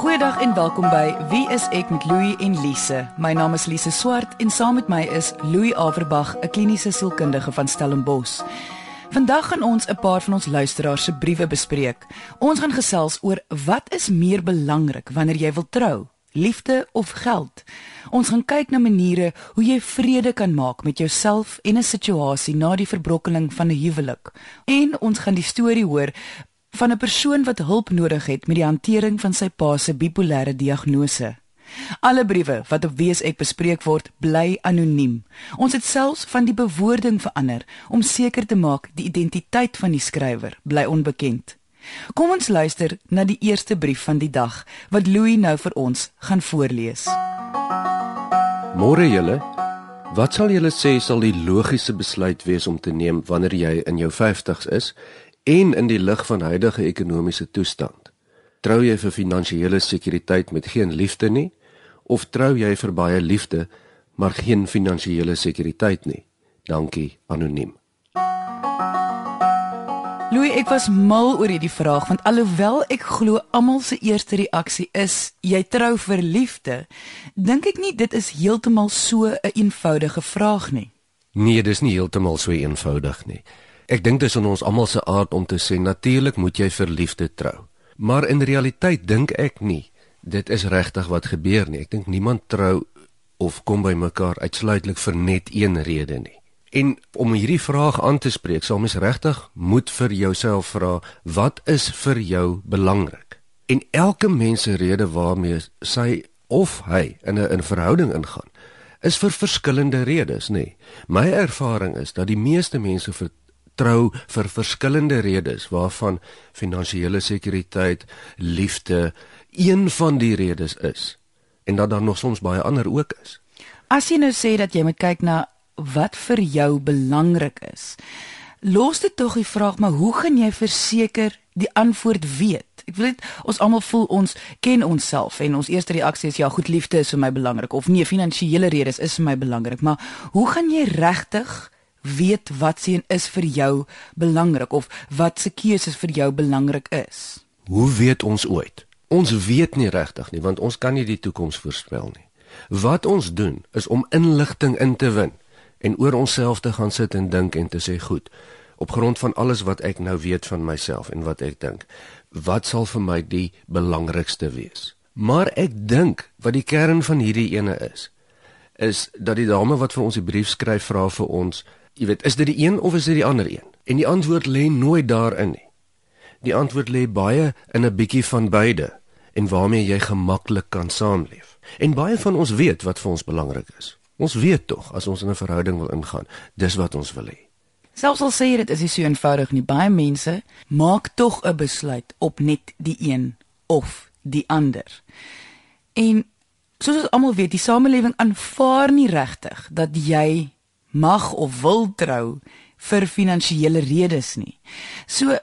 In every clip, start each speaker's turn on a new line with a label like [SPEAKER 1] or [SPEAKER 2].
[SPEAKER 1] Goeiedag en welkom by Wie is ek met Louie en Lise. My naam is Lise Swart en saam met my is Louie Averbag, 'n kliniese sielkundige van Stellenbosch. Vandag gaan ons 'n paar van ons luisteraars se briewe bespreek. Ons gaan gesels oor wat is meer belangrik wanneer jy wil trou? Liefde of geld? Ons gaan kyk na maniere hoe jy vrede kan maak met jouself en 'n situasie na die verbrokkeling van 'n huwelik. En ons gaan die storie hoor van 'n persoon wat hulp nodig het met die hantering van sy pa se bipolêre diagnose. Alle briewe wat op Wees ek bespreek word, bly anoniem. Ons het selfs van die bewoording verander om seker te maak die identiteit van die skrywer bly onbekend. Kom ons luister na die eerste brief van die dag wat Louis nou vir ons gaan voorlees.
[SPEAKER 2] Môre julle. Wat sal julle sê sal die logiese besluit wees om te neem wanneer jy in jou 50's is en in die lig van huidige ekonomiese toestand. Trou jy vir finansiële sekuriteit met geen liefde nie of trou jy vir baie liefde maar geen finansiële sekuriteit nie? Dankie anoniem.
[SPEAKER 1] Louis, ek was mal oor hierdie vraag want alhoewel ek glo almal se eerste reaksie is jy trou vir liefde, dink ek nie dit is heeltemal so 'n een eenvoudige vraag nie.
[SPEAKER 2] Nee, dis nie heeltemal so eenvoudig nie. Ek dink dis in ons almal se aard om te sê natuurlik moet jy vir liefde trou. Maar in realiteit dink ek nie dit is regtig wat gebeur nie. Ek dink niemand trou of kom by mekaar uitsluitlik vir net een rede nie. En om hierdie vraag aan te spreek, sal mens regtig moet vir jouself vra, wat is vir jou belangrik? En elke mens se rede waarmee sy of hy in 'n in verhouding ingaan, is vir verskillende redes, nê. My ervaring is dat die meeste mense vir trou vir verskillende redes waarvan finansiële sekuriteit, liefde een van die redes is en dat daar nog soms baie ander ook is.
[SPEAKER 1] As jy nou sê dat jy moet kyk na wat vir jou belangrik is. Los dit tog die vraag maar hoe gaan jy verseker die antwoord weet? Ek wil dit ons almal voel ons ken onsself en ons eerste reaksie is ja, goed liefde is vir my belangrik of nee, finansiële redes is vir my belangrik, maar hoe gaan jy regtig weet wat sien is vir jou belangrik of wat se keuses vir jou belangrik is.
[SPEAKER 2] Hoe weet ons ooit? Ons weet nie regtig nie want ons kan nie die toekoms voorspel nie. Wat ons doen is om inligting in te win en oor onsself te gaan sit en dink en te sê goed op grond van alles wat ek nou weet van myself en wat ek dink wat sal vir my die belangrikste wees maar ek dink wat die kern van hierdie ene is is dat die dame wat vir ons die brief skryf vra vir ons Jy weet, is dit die een of is dit die ander een? En die antwoord lê nooit daarin nie. Die antwoord lê baie in 'n bietjie van beide en waarmee jy gemaklik kan saamleef. En baie van ons weet wat vir ons belangrik is. Ons weet tog as ons in 'n verhouding wil ingaan, dis wat ons wil hê.
[SPEAKER 1] Selfs al sê jy dit is nie so eenvoudig nie, baie mense maak tog 'n besluit op net die een of die ander. En soos ons almal weet, die samelewing aanvaar nie regtig dat jy mag of wil trou vir finansiële redes nie. So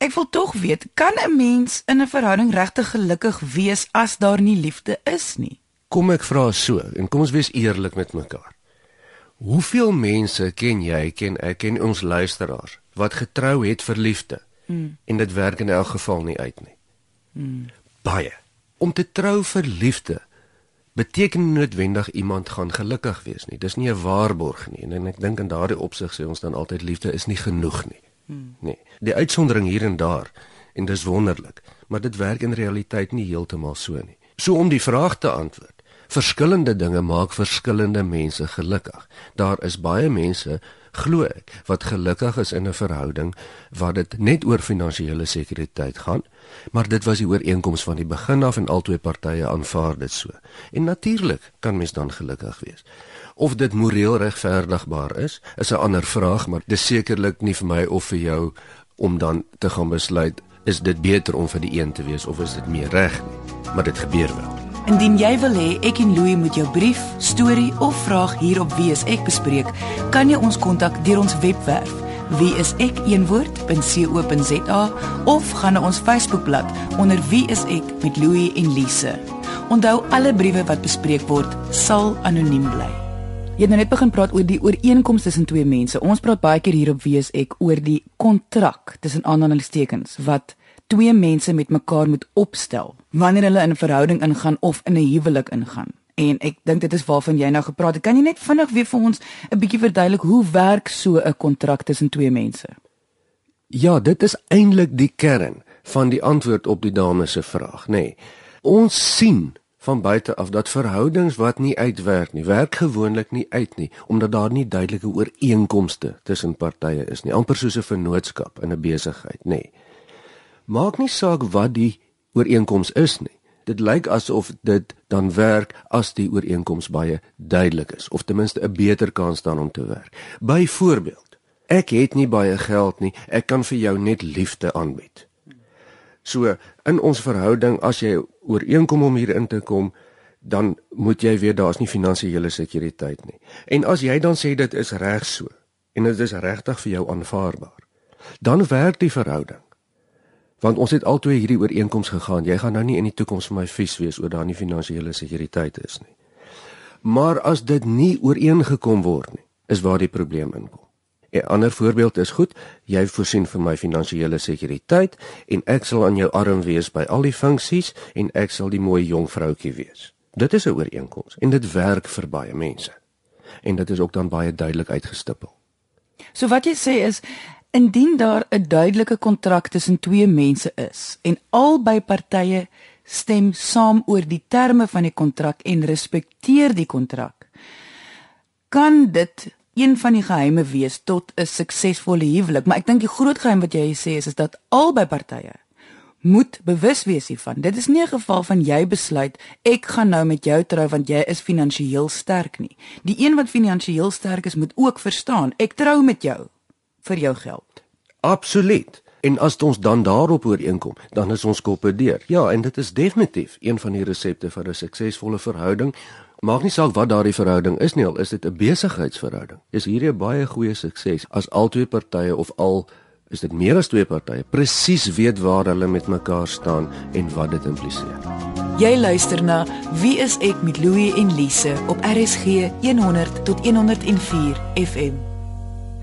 [SPEAKER 1] ek wil tog weet, kan 'n mens in 'n verhouding regtig gelukkig wees as daar nie liefde is nie?
[SPEAKER 2] Kom ek vra so en kom ons wees eerlik met mekaar. Hoeveel mense ken jy, ken ek ken ons luisteraars wat getrou het vir liefde mm. en dit werk in elk geval nie uit nie. Mm. Baie. Om te trou vir liefde beteken noodwendig iemand gaan gelukkig wees nie. Dis nie 'n waarborg nie. En ek dink in daardie opsig sê ons dan altyd liefde is nie genoeg nie. Hmm. Nee. Die uitsondering hier en daar en dis wonderlik, maar dit werk in realiteit nie heeltemal so nie. So om die vraag te antwoord. Verskillende dinge maak verskillende mense gelukkig. Daar is baie mense glo ek wat gelukkig is in 'n verhouding waar dit net oor finansiële sekuriteit gaan maar dit was die ooreenkoms van die begin af en albei partye aanvaar dit so. En natuurlik kan mens dan gelukkig wees. Of dit moreel regverdigbaar is is 'n ander vraag maar dis sekerlik nie vir my of vir jou om dan te gaan besluit is dit beter om vir die een te wees of is dit meer reg nie? Maar dit gebeur wel
[SPEAKER 1] Indien jy wil hê ek en Louie moet jou brief, storie of vraag hier op Wie is ek bespreek, kan jy ons kontak deur ons webwerf wieisek.co.za of gaan na ons Facebookblad onder Wie is ek met Louie en Lise. Onthou alle briewe wat bespreek word sal anoniem bly. Jy het nou net begin praat oor die ooreenkoms tussen twee mense. Ons praat baie keer hier op Wie is ek oor die kontrak tussen aanhalingstekens wat twee mense met mekaar moet opstel wanneer hulle in 'n verhouding ingaan of in 'n huwelik ingaan. En ek dink dit is waarvan jy nou gepraat het. Kan jy net vinnig weer vir ons 'n bietjie verduidelik hoe werk so 'n kontrak tussen twee mense?
[SPEAKER 2] Ja, dit is eintlik die kern van die antwoord op die dame se vraag, nê. Nee, ons sien van buite af dat verhoudings wat nie uitwerk nie, werk gewoonlik nie uit nie, omdat daar nie duidelike ooreenkomste tussen partye is nie, amper soos 'n vennootskap in 'n besigheid, nê. Nee. Maak nie saak wat die ooreenkoms is nie. Dit lyk asof dit dan werk as die ooreenkoms baie duidelik is of ten minste 'n beter kans dan om te werk. Byvoorbeeld, ek het nie baie geld nie, ek kan vir jou net liefde aanbied. So in ons verhouding as jy ooreenkom om hier in te kom, dan moet jy weet daar's nie finansiële sekuriteit nie. En as jy dan sê dit is reg so en dit is regtig vir jou aanvaarbaar, dan werk die verhouding. Want ons het altoe hierdie ooreenkoms gegaan. Jy gaan nou nie in die toekoms vir my vies wees oor daar nie finansiële sekuriteit is nie. Maar as dit nie ooreengekom word nie, is waar die probleem inkom. 'n Ander voorbeeld is goed, jy voorsien vir my finansiële sekuriteit en ek sal aan jou arm wees by al die funksies en ek sal die mooi jong vroutjie wees. Dit is 'n ooreenkoms en dit werk vir baie mense. En dit is ook dan baie duidelik uitgestippel.
[SPEAKER 1] So wat jy sê is indien daar 'n duidelike kontrak tussen twee mense is en albei partye stem saam oor die terme van die kontrak en respekteer die kontrak, kan dit een van die geheime wees tot 'n suksesvolle huwelik, maar ek dink die groot geheim wat jy sê is is dat albei partye moet bewus wees hiervan. Dit is nie 'n geval van jy besluit ek gaan nou met jou trou want jy is finansiëel sterk nie. Die een wat finansiëel sterk is, moet ook verstaan ek trou met jou vir jou geld.
[SPEAKER 2] Absoluut. En as ons dan daarop ooreenkom, dan is ons koppe deur. Ja, en dit is definitief een van die resepte vir 'n suksesvolle verhouding Maak nie saak wat daardie verhouding is nie, al is dit 'n besigheidsverhouding. Is hierdie 'n baie goeie sukses as al twee partye of al is dit meer as twee partye presies weet waar hulle met mekaar staan en wat dit impliseer.
[SPEAKER 1] Jy luister na Wie is ek met Louie en Lise op RSG 100 tot 104 FM.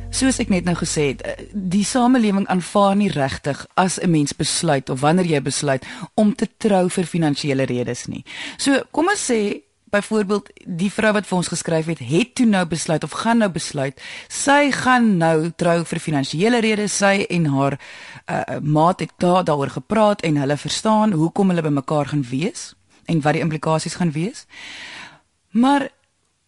[SPEAKER 1] Soos ek net nou gesê het, eh, die samelewing aanvaar nie regtig as 'n mens besluit of wanneer jy besluit om te trou vir finansiële redes nie. So, kom ons sê byvoorbeeld die vrou wat vir ons geskryf het, het toe nou besluit of gaan nou besluit, sy gaan nou trou vir finansiële redes, sy en haar uh, maat het daar daaroor gepraat en hulle verstaan hoekom hulle bymekaar gaan wees en wat die implikasies gaan wees. Maar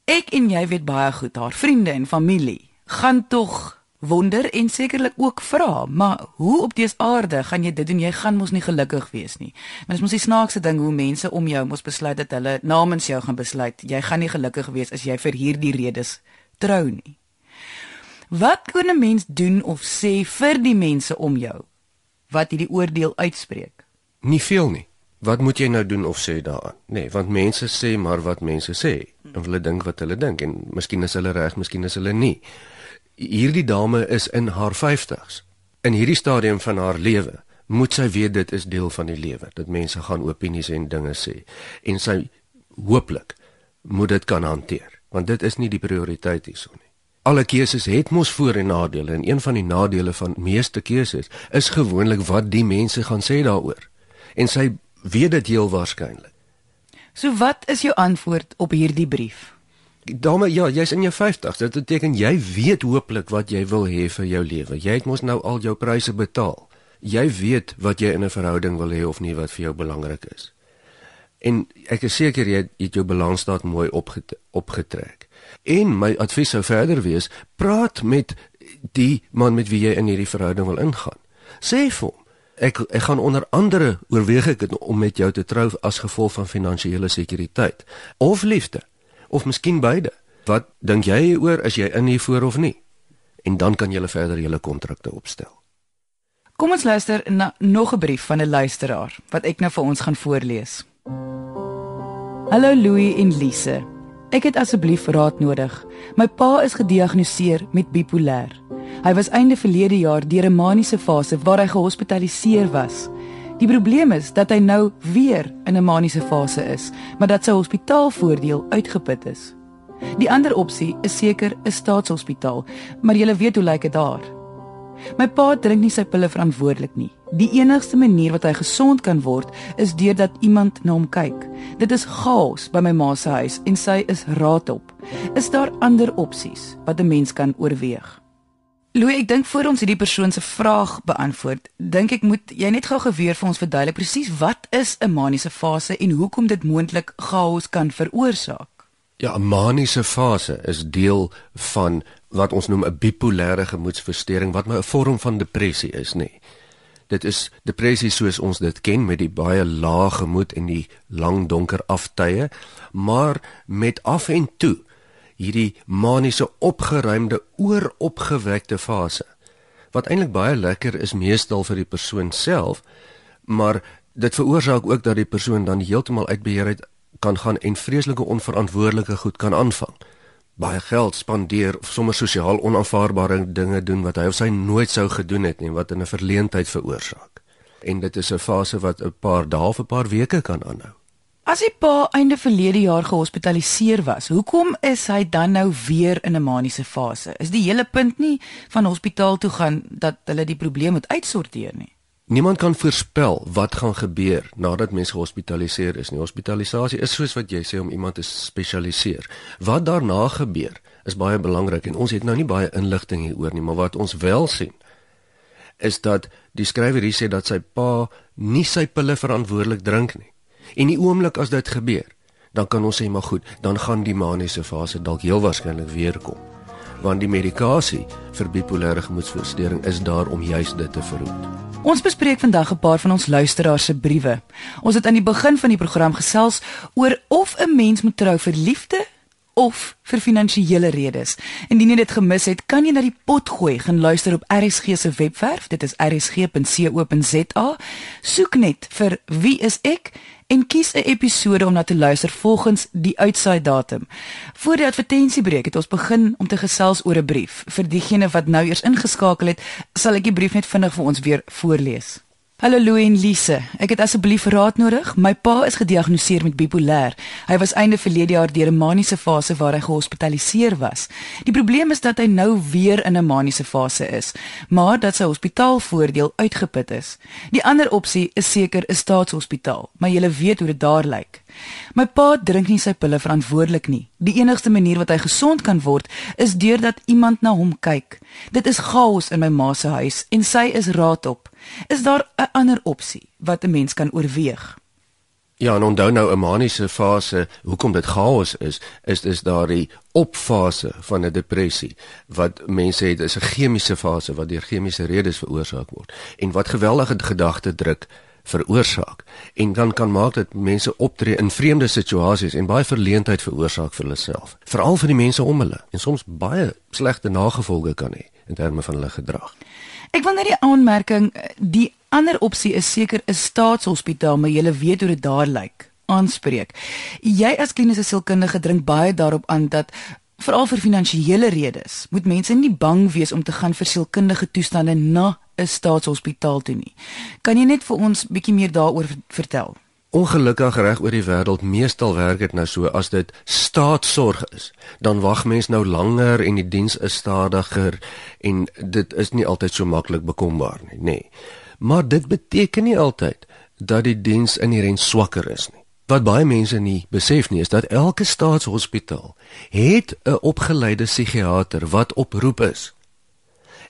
[SPEAKER 1] ek en jy weet baie goed haar vriende en familie gaan tog wonder en sekerlik ook vra, maar hoe op dese aarde gaan jy dit doen? Jy gaan mos nie gelukkig wees nie. Maar dis mos die snaakse ding hoe mense om jou mos besluit dat hulle namens jou gaan besluit jy gaan nie gelukkig wees as jy vir hierdie redes trou nie. Wat kan 'n mens doen of sê vir die mense om jou wat hierdie oordeel uitspreek?
[SPEAKER 2] Nie veel nie. Wat moet jy nou doen of sê daaraan? Nee, want mense sê maar wat mense sê hulle dink wat hulle dink en miskien is hulle reg, miskien is hulle nie hierdie dame is in haar 50's. In hierdie stadium van haar lewe moet sy weet dit is deel van die lewe dat mense gaan opinies en dinge sê en sy hooplik moet dit kan hanteer want dit is nie die prioriteit hierson nie. Alle keuses het mos voor en nadele en een van die nadele van meeste keuses is gewoonlik wat die mense gaan sê daaroor. En sy weet dit heel waarskynlik.
[SPEAKER 1] So wat is jou antwoord op hierdie brief?
[SPEAKER 2] Dame, ja, jy's in jou 50s. Dit beteken jy weet hooplik wat jy wil hê vir jou lewe. Jy het mos nou al jou pryse betaal. Jy weet wat jy in 'n verhouding wil hê of nie wat vir jou belangrik is. En ek is seker jy het jou balansstaat mooi opget opgetrek. En my advies sou verder wees, praat met die man met wie jy in hierdie verhouding wil ingaan. Sê vir hom, ek ek gaan onder andere oorweeg ek om met jou te trou as gevolg van finansiële sekuriteit of liefde of miskien beide. Wat dink jy oor as jy in hier voor of nie? En dan kan jy verder julle kontrakte opstel.
[SPEAKER 1] Kom ons luister na nog 'n brief van 'n luisteraar wat ek nou vir ons gaan voorlees. Hallo Louis en Lise. Ek het asseblief raad nodig. My pa is gediagnoseer met bipolêr. Hy was einde verlede jaar deur 'n maniese fase waar hy gehospitaliseer was. Die probleem is dat hy nou weer in 'n maniese fase is, maar dat sy hospitaalvoordeel uitgeput is. Die ander opsie is seker 'n staatshospitaal, maar jy weet hoe lyk dit daar. My pa drink nie sy pille verantwoordelik nie. Die enigste manier wat hy gesond kan word is deurdat iemand na hom kyk. Dit is chaos by my ma se huis en sy is raadop. Is daar ander opsies wat 'n mens kan oorweeg? Louis, ek dink voor ons hierdie persoon se vraag beantwoord, dink ek moet jy net gou geweer vir ons verduidelik presies wat is 'n maniese fase en hoekom dit moontlik chaos kan veroorsaak.
[SPEAKER 2] Ja, 'n maniese fase is deel van wat ons noem 'n bipolêre gemoedstoornis wat 'n vorm van depressie is, nê. Dit is depressie soos ons dit ken met die baie lae gemoed en die lang donker aftye, maar met af en toe hierdie maniese opgeruimde ooropgewekte fase. Wat eintlik baie lekker is meestal vir die persoon self maar dit veroorsaak ook dat die persoon dan heeltemal uit beheer uit kan gaan en vreeslike onverantwoordelike goed kan aanvang. Baie geld spandeer of sommer sosiaal onaanvaarbare dinge doen wat hy of sy nooit sou gedoen het nie wat in 'n verleentheid veroorsaak. En dit is 'n fase wat 'n paar dae of 'n paar weke kan aanhou
[SPEAKER 1] As die pa einde verlede jaar gehospitaliseer was, hoekom is hy dan nou weer in 'n maniese fase? Is die hele punt nie van hospitaal toe gaan dat hulle die probleem moet uitsorteer nie?
[SPEAKER 2] Niemand kan voorspel wat gaan gebeur nadat mens gehospitaliseer is nie. Hospitalisasie is soos wat jy sê om iemand te spesialiseer. Wat daarna gebeur is baie belangrik en ons het nou nie baie inligting hieroor nie, maar wat ons wel sien is dat die skrywer hier sê dat sy pa nie sy pille verantwoordelik drink nie. En die oomblik as dit gebeur, dan kan ons sê maar goed, dan gaan die maniese fase dalk heel waarskynlik weer kom. Want die medikasie vir bipolêre gemoedstoornis is daar om juis dit te verhoed.
[SPEAKER 1] Ons bespreek vandag 'n paar van ons luisteraars se briewe. Ons het aan die begin van die program gesels oor of 'n mens moet trou vir liefde of vir finansiële redes. Indien jy dit gemis het, kan jy na die pot gooi gaan luister op RSG se webwerf. Dit is rsg.co.za. Soek net vir wie is ek en kies 'n episode om na te luister volgens die uitsaai datum. Voor die advertensiebreek het ons begin om te gesels oor 'n brief. Vir diegene wat nou eers ingeskakel het, sal ek die brief net vinnig vir ons weer voorlees. Hallo Louie en Lise. Ek het asseblief raad nodig. My pa is gediagnoseer met bipolêr. Hy was einde verlede jaar deur 'n maniese fase waar hy gehospitaliseer was. Die probleem is dat hy nou weer in 'n maniese fase is, maar dat sy hospitaalvoordeel uitgeput is. Die ander opsie is seker 'n staatshospitaal, maar jy weet hoe dit daar lyk. My pa drink nie sy pille verantwoordelik nie. Die enigste manier wat hy gesond kan word, is deurdat iemand na hom kyk. Dit is chaos in my ma se huis en sy is raadop. Is daar 'n ander opsie wat 'n mens kan oorweeg?
[SPEAKER 2] Ja, en onthou nou 'n maniese fase, hoekom dit chaos is, is dis daardie opfase van 'n depressie wat mense het is 'n chemiese fase wat deur chemiese redes veroorsaak word en wat geweldige gedagte druk veroorsaak en dan kan maak dat mense optree in vreemde situasies en baie verleentheid veroorsaak vir hulle self, veral vir die mense om hulle en soms baie slegte nagevolge kan hê in terme van hulle gedrag.
[SPEAKER 1] Ek wil net die aanmerking die ander opsie is seker 'n staatshospitaal, maar jy weet hoe dit daar lyk. Aanspreek. Jy as kliniese sielkundige drink baie daarop aan dat veral vir finansiële redes moet mense nie bang wees om te gaan vir sielkundige toestande na 'n staatshospitaal toe nie. Kan jy net vir ons bietjie meer daaroor vertel?
[SPEAKER 2] Ongelukkig reg oor die wêreld meestal werk dit nou so as dit staatssorg is, dan wag mens nou langer en die diens is stadiger en dit is nie altyd so maklik bekombaar nie, nê. Nee. Maar dit beteken nie altyd dat die diens inherënt swakker is nie. Wat baie mense nie besef nie is dat elke staatshospitaal het 'n opgeleide psigiater wat op roep is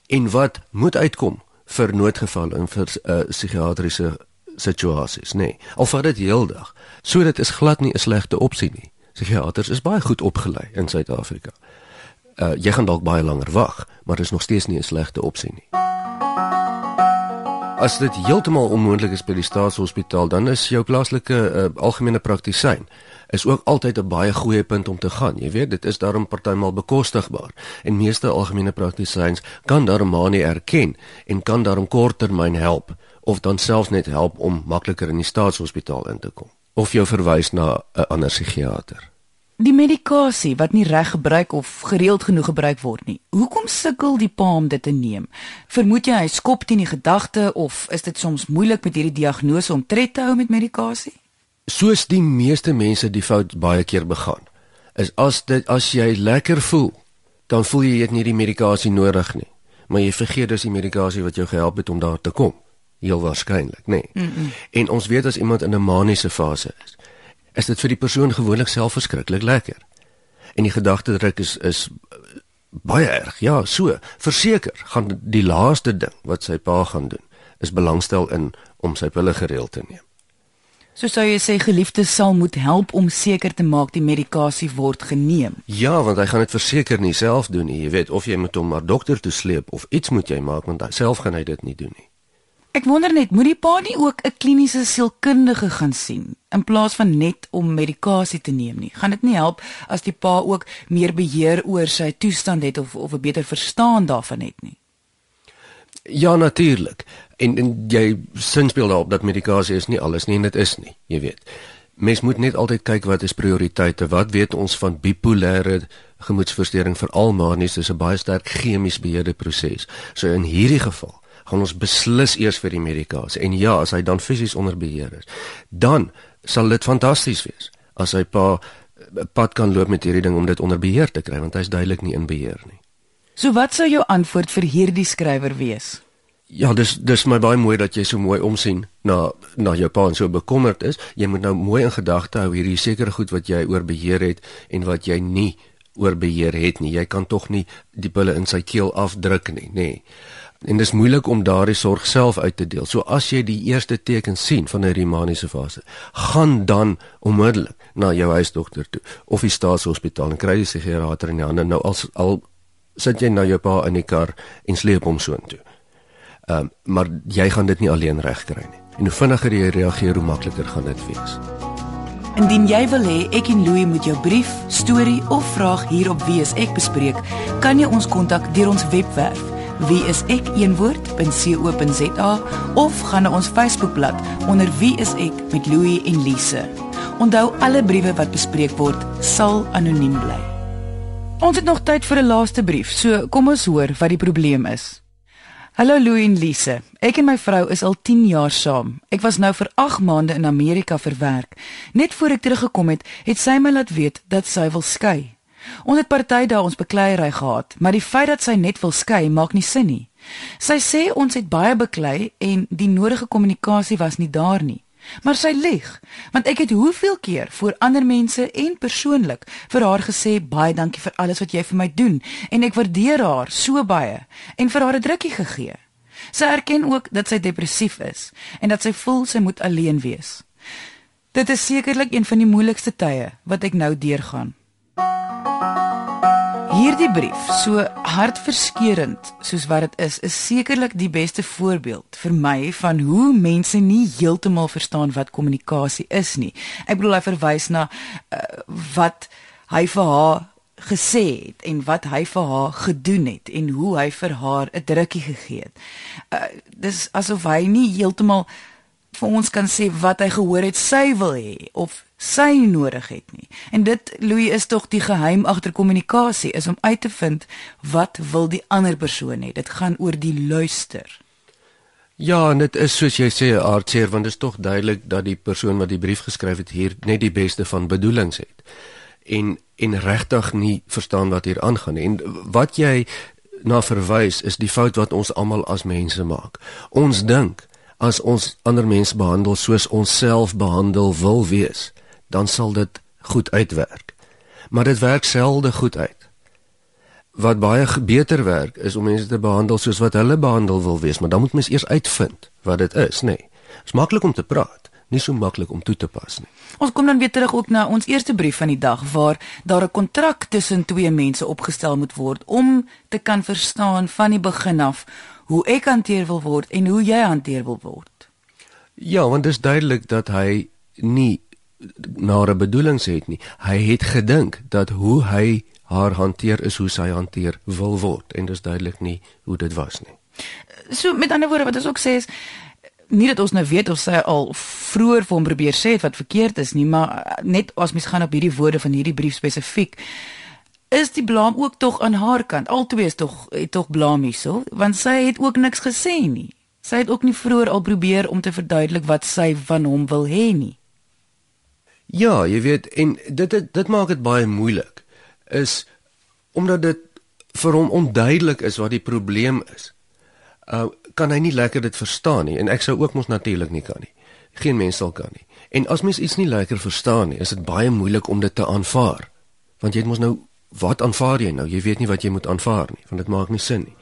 [SPEAKER 2] en wat moet uitkom vir noodgevalle en vir 'n uh, psigiatriese situasies, nê. Nee. Al vat dit heeldag. So dit is glad nie 'n slegte opsie nie. Psigiaters is baie goed opgelei in Suid-Afrika. Uh jy gaan dalk baie langer wag, maar dit is nog steeds nie 'n slegte opsie nie. As dit heeltemal onmoontlik is by die staatshospitaal, dan is jou plaaslike uh, algemene praktisyn is ook altyd 'n baie goeie punt om te gaan. Jy weet, dit is daarom partymal bekostigbaar en meeste algemene praktisyns kan daarom manie erken en kan daarom korttermyn help of dan selfs net help om makliker in die staatshospitaal in te kom of jou verwys na 'n ander psigiater.
[SPEAKER 1] Die medikasie wat nie reg gebruik of gereeld genoeg gebruik word nie. Hoekom sukkel die pa om dit te neem? Vermoed jy hy skop teen die gedagte of is dit soms moeilik met hierdie diagnose om tred te hou met medikasie?
[SPEAKER 2] soos die meeste mense die fout baie keer begaan is as dit as jy lekker voel dan voel jy jy het nie die medikasie nodig nie maar jy vergeet dis die medikasie wat jou gehelp het om daar te kom. Heel waarskynlik, nê. Nee. Mm -mm. En ons weet as iemand in 'n maniese fase is, is dit vir die persoon gewoonlik self verskriklik lekker. En die gedagte druk is is baie erg. Ja, so, verseker gaan die laaste ding wat sy pa gaan doen is belangstel in om sy pille gereeld te neem.
[SPEAKER 1] So sou jy sê geliefdes sal moet help om seker te maak die medikasie word geneem.
[SPEAKER 2] Ja, want hy gaan dit verseker nie self doen nie. Jy weet of jy moet hom na dokter toe sleep of iets moet jy maak want hy self gaan hy dit nie doen nie.
[SPEAKER 1] Ek wonder net, moet die pa nie ook 'n kliniese sielkundige gaan sien in plaas van net om medikasie te neem nie? Gaan dit nie help as die pa ook meer beheer oor sy toestand het of of 'n beter verstaan daarvan het nie?
[SPEAKER 2] Ja, natuurlik. En en jy sinspeel daarop dat medikasie is nie alles nie en dit is nie, jy weet. Mens moet net altyd kyk wat is prioriteite. Wat weet ons van bipolêre gemoedstoornis veral manies is 'n baie sterk chemies beheerde proses. So in hierdie geval gaan ons beslis eers vir die medikasie. En ja, as hy dan fisies onder beheer is, dan sal dit fantasties wees as hy pa pad kan loop met hierdie ding om dit onder beheer te kry want hy's duidelik nie in beheer nie.
[SPEAKER 1] So wat sou jou antwoord vir hierdie skrywer wees?
[SPEAKER 2] Ja, dis dis my baie mooi dat jy so mooi omsien na na jou pa en so bekommerd is. Jy moet nou mooi in gedagte hou hierdie sekere goed wat jy oor beheer het en wat jy nie oor beheer het nie. Jy kan tog nie die pille in sy keel afdruk nie, nê. Nee. En dis moeilik om daardie sorg self uit te deel. So as jy die eerste teken sien van 'n rimaniese fase, gaan dan onmiddellik na jou huisdokter toe of die staatshospitaal en kry psigiater in die hande. Nou as al sit jy nou jou pa in die kar en sleep hom soontoe. Ehm um, maar jy gaan dit nie alleen regkry nie. En hoe vinniger jy reageer, hoe makliker gaan dit wees.
[SPEAKER 1] Indien jy wil hê ek en Louie moet jou brief, storie of vraag hier op Wie is ek bespreek, kan jy ons kontak deur ons webwerf wieisek.co.za of gaan na ons Facebookblad onder Wie is ek met Louie en Lise. Onthou alle briewe wat bespreek word sal anoniem bly. Ons het nog tyd vir 'n laaste brief, so kom ons hoor wat die probleem is. Hallo Louie en Lise. Ek en my vrou is al 10 jaar saam. Ek was nou vir 8 maande in Amerika vir werk. Net voor ek teruggekom het, het sy my laat weet dat sy wil skei. Ons het party dae ons bekleierery gehad, maar die feit dat sy net wil skei maak nie sin nie. Sy sê ons het baie beklei en die nodige kommunikasie was nie daar nie. Maar sy lieg, want ek het hoeveel keer voor ander mense en persoonlik vir haar gesê baie dankie vir alles wat jy vir my doen en ek waardeer haar so baie en vir haar 'n drukkie gegee. Sy erken ook dat sy depressief is en dat sy voel sy moet alleen wees. Dit is sekerlik een van die moeilikste tye wat ek nou deurgaan. Hierdie brief, so hartverskeurende soos wat dit is, is sekerlik die beste voorbeeld vir my van hoe mense nie heeltemal verstaan wat kommunikasie is nie. Ek bedoel hy verwys na uh, wat hy vir haar gesê het en wat hy vir haar gedoen het en hoe hy vir haar 'n drukkie gegee het. Uh, dis asof hy nie heeltemal vir ons kan sê wat hy gehoor het sy wil hê of sy nodig het nie. En dit Louis is tog die geheim agter kommunikasie is om uit te vind wat wil die ander persoon hê. Dit gaan oor die luister.
[SPEAKER 2] Ja, en dit is soos jy sê aardseer want dit is tog duidelik dat die persoon wat die brief geskryf het hier net die beste van bedoelings het. En en regtig nie verstaan wat hier aangaan nie. En wat jy na verwys is die fout wat ons almal as mense maak. Ons dink as ons ander mense behandel soos ons self behandel wil wees, dan sal dit goed uitwerk. Maar dit werk selde goed uit. Wat baie beter werk is om mense te behandel soos wat hulle behandel wil wees, maar dan moet mens eers uitvind wat dit is, nê. Nee. Dit is maklik om te praat, nie so maklik om toe te pas nie.
[SPEAKER 1] Ons kom dan weer terug ook na ons eerste brief van die dag waar daar 'n kontrak tussen twee mense opgestel moet word om te kan verstaan van die begin af hoe ek hanteer wil word en hoe jy hanteer wil word.
[SPEAKER 2] Ja, want dit is duidelik dat hy nie nare bedoelings het nie. Hy het gedink dat hoe hy haar hanteer is hoe sy hanteer wil word en dis duidelik nie hoe dit was nie.
[SPEAKER 1] So met ander woorde wat ons ook sê is nie dat ons nou weet of sy al vroeër vir hom probeer sê het wat verkeerd is nie, maar net as mens gaan op hierdie woorde van hierdie brief spesifiek is die blame ook tog aan haar kant. Altwee is tog het tog blame hierso, want sy het ook niks gesê nie. Sy het ook nie vroeër al probeer om te verduidelik wat sy van hom wil hê nie.
[SPEAKER 2] Ja, jy weet en dit dit, dit maak dit baie moeilik is omdat dit vir hom onduidelik is wat die probleem is, uh kan hy nie lekker dit verstaan nie en ek sou ook mos natuurlik nie kan nie. Geen mens sal kan nie. En as mens iets nie lekker verstaan nie, is dit baie moeilik om dit te aanvaar. Want jy het mos nou wat aanvaar jy nou? Jy weet nie wat jy moet aanvaar nie, want dit maak nie sin nie.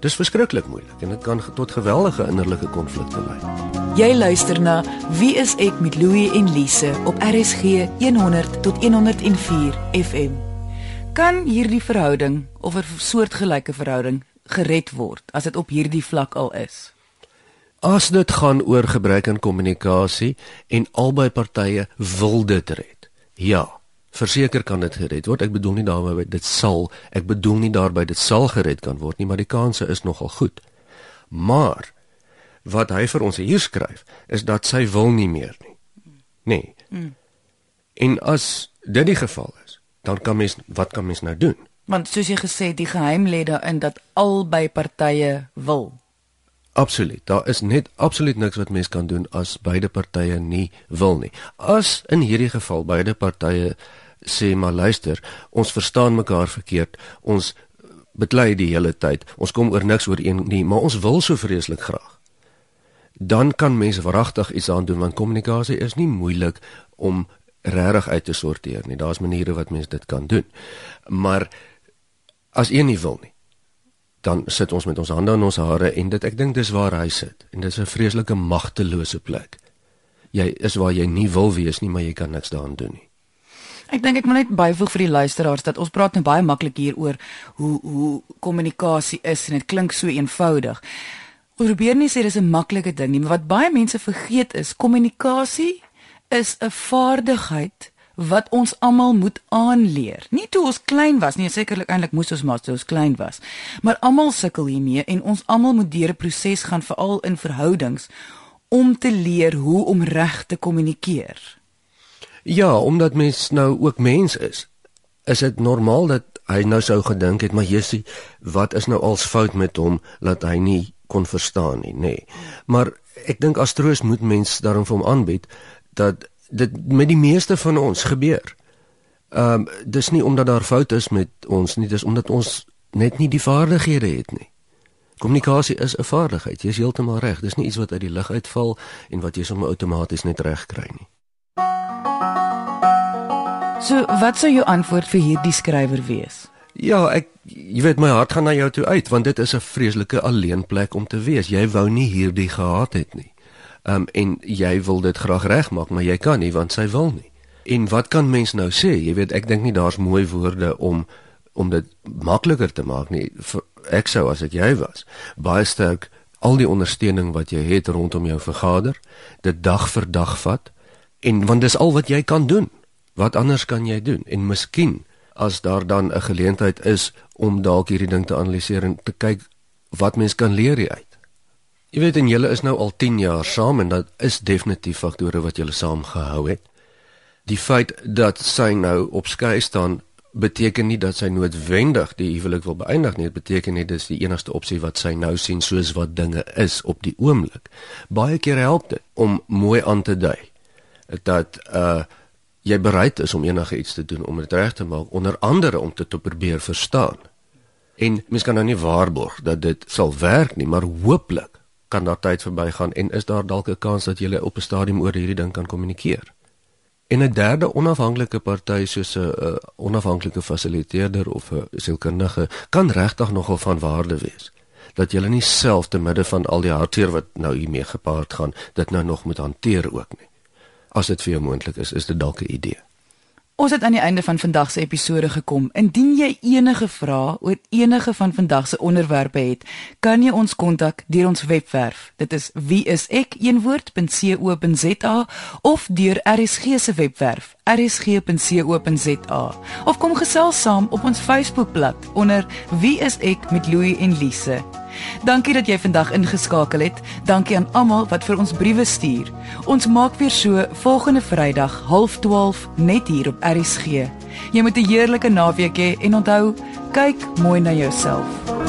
[SPEAKER 2] Dis verskriklik moeilik en dit kan tot geweldige innerlike konflikte lei.
[SPEAKER 1] Jy luister na Wie is ek met Louie en Lise op RSG 100 tot 104 FM. Kan hierdie verhouding of 'n soortgelyke verhouding gered word as dit op hierdie vlak al is?
[SPEAKER 2] As dit gaan oor gebrek aan kommunikasie en albei partye wil dit red. Ja, verseker kan dit gered word. Ek bedoel nie daarmee dit sal, ek bedoel nie daarby dit sal gered kan word nie, maar die kanse is nogal goed. Maar wat hy vir ons hier skryf is dat sy wil nie meer nie. Nee. Mm. En as dit die geval is, dan kan mens wat kan mens nou doen?
[SPEAKER 1] Want soos jy gesê, die geheim lê daarin dat albei partye wil.
[SPEAKER 2] Absoluut. Daar is net absoluut niks wat mens kan doen as beide partye nie wil nie. As in hierdie geval beide partye sê maar luister, ons verstaan mekaar verkeerd. Ons beklei die hele tyd. Ons kom oor niks ooreen nie, maar ons wil so vreeslik graag. Dan kan mense wragtig iets aan doen want kommunikasie is nie moeilik om regtig uit te sorteer nie. Daar's maniere wat mense dit kan doen. Maar as een nie wil nie dan sit ons met ons hande in ons hare en dit ek dink dis waar hy sit en dit is 'n vreeslike magtelose plek. Jy is waar jy nie wil wees nie, maar jy kan niks daaraan doen nie.
[SPEAKER 1] Ek dink ek moet net byvoeg vir die luisteraars dat ons praat nou baie maklik hier oor hoe hoe kommunikasie is en dit klink so eenvoudig. Ons probeer nie sê dis 'n maklike ding nie, maar wat baie mense vergeet is kommunikasie is 'n vaardigheid wat ons almal moet aanleer. Nie toe ons klein was nie, sekerlik eintlik moes ons maar toe ons klein was. Maar almal sukkel hiermee en ons almal moet deur 'n proses gaan veral in verhoudings om te leer hoe om reg te kommunikeer.
[SPEAKER 2] Ja, omdat mens nou ook mens is. Is dit normaal dat hy nou sou gedink het maar Jessie, wat is nou als fout met hom dat hy nie kon verstaan nie, nê. Nee. Maar ek dink as troos moet mens daarom vir hom aanbied dat dit met die meeste van ons gebeur. Ehm um, dis nie omdat daar foute is met ons nie, dis omdat ons net nie die vaardighede het nie. Kommunikasie is 'n vaardigheid. Jy is heeltemal reg. Dis nie iets wat uit die lug uitval en wat jy sommer outomaties net reg kry nie.
[SPEAKER 1] So, wat sou jou antwoord vir hierdie skrywer wees?
[SPEAKER 2] Ja, ek jy weet my hart gaan na jou toe uit want dit is 'n vreeslike alleenplek om te wees. Jy wou nie hierdie gehad het nie um, en jy wil dit graag regmaak, maar jy kan nie want sy wil nie. En wat kan mens nou sê? Jy weet, ek dink nie daar's mooi woorde om om dit makliker te maak nie. Ek sou as ek jy was, baie sterk al die ondersteuning wat jy het rondom jou vergader, dit dag vir dag vat en want dis al wat jy kan doen. Wat anders kan jy doen? En miskien as daar dan 'n geleentheid is om dalk hierdie ding te analiseer en te kyk wat mens kan leer hieruit. Jy weet en julle is nou al 10 jaar saam en dat is definitief faktore wat julle saam gehou het. Die feit dat sy nou op skei staan beteken nie dat sy noodwendig die huwelik wil beëindig nie. Dit beteken net dis die enigste opsie wat sy nou sien soos wat dinge is op die oomblik. Baie keer help dit om mooi aan te dui dat uh jy bereid is om enigiets te doen om dit reg te maak onder andere om dit te probeer verstaan. En mens kan nou nie waarborg dat dit sal werk nie, maar hooplik kan daar tyd verbygaan en is daar dalk 'n kans dat jy op 'n stadium oor hierdie ding kan kommunikeer. En 'n derde onafhanklike party soos 'n onafhanklike fasiliteerder of 'n sielkundige kan regtig nogal van waarde wees. Dat jy nie self te midde van al die hartseer wat nou hiermee gepaard gaan, dit nou nog moet hanteer ook nie. As dit vir jou moontlik is, is dit dalk 'n idee.
[SPEAKER 1] Ons het aan die einde van vandag se episode gekom. Indien jy enige vrae oor enige van vandag se onderwerpe het, kan jy ons kontak deur ons webwerf. Dit is wieisek.co.za of deur RSG se webwerf rsg.co.za of kom gesels saam op ons Facebookblad onder wieisek met Louie en Lise. Dankie dat jy vandag ingeskakel het. Dankie aan almal wat vir ons briewe stuur. Ons maak weer so volgende Vrydag 12:30 net hier op RSG. Jy moet 'n heerlike naweek hê en onthou, kyk mooi na jouself.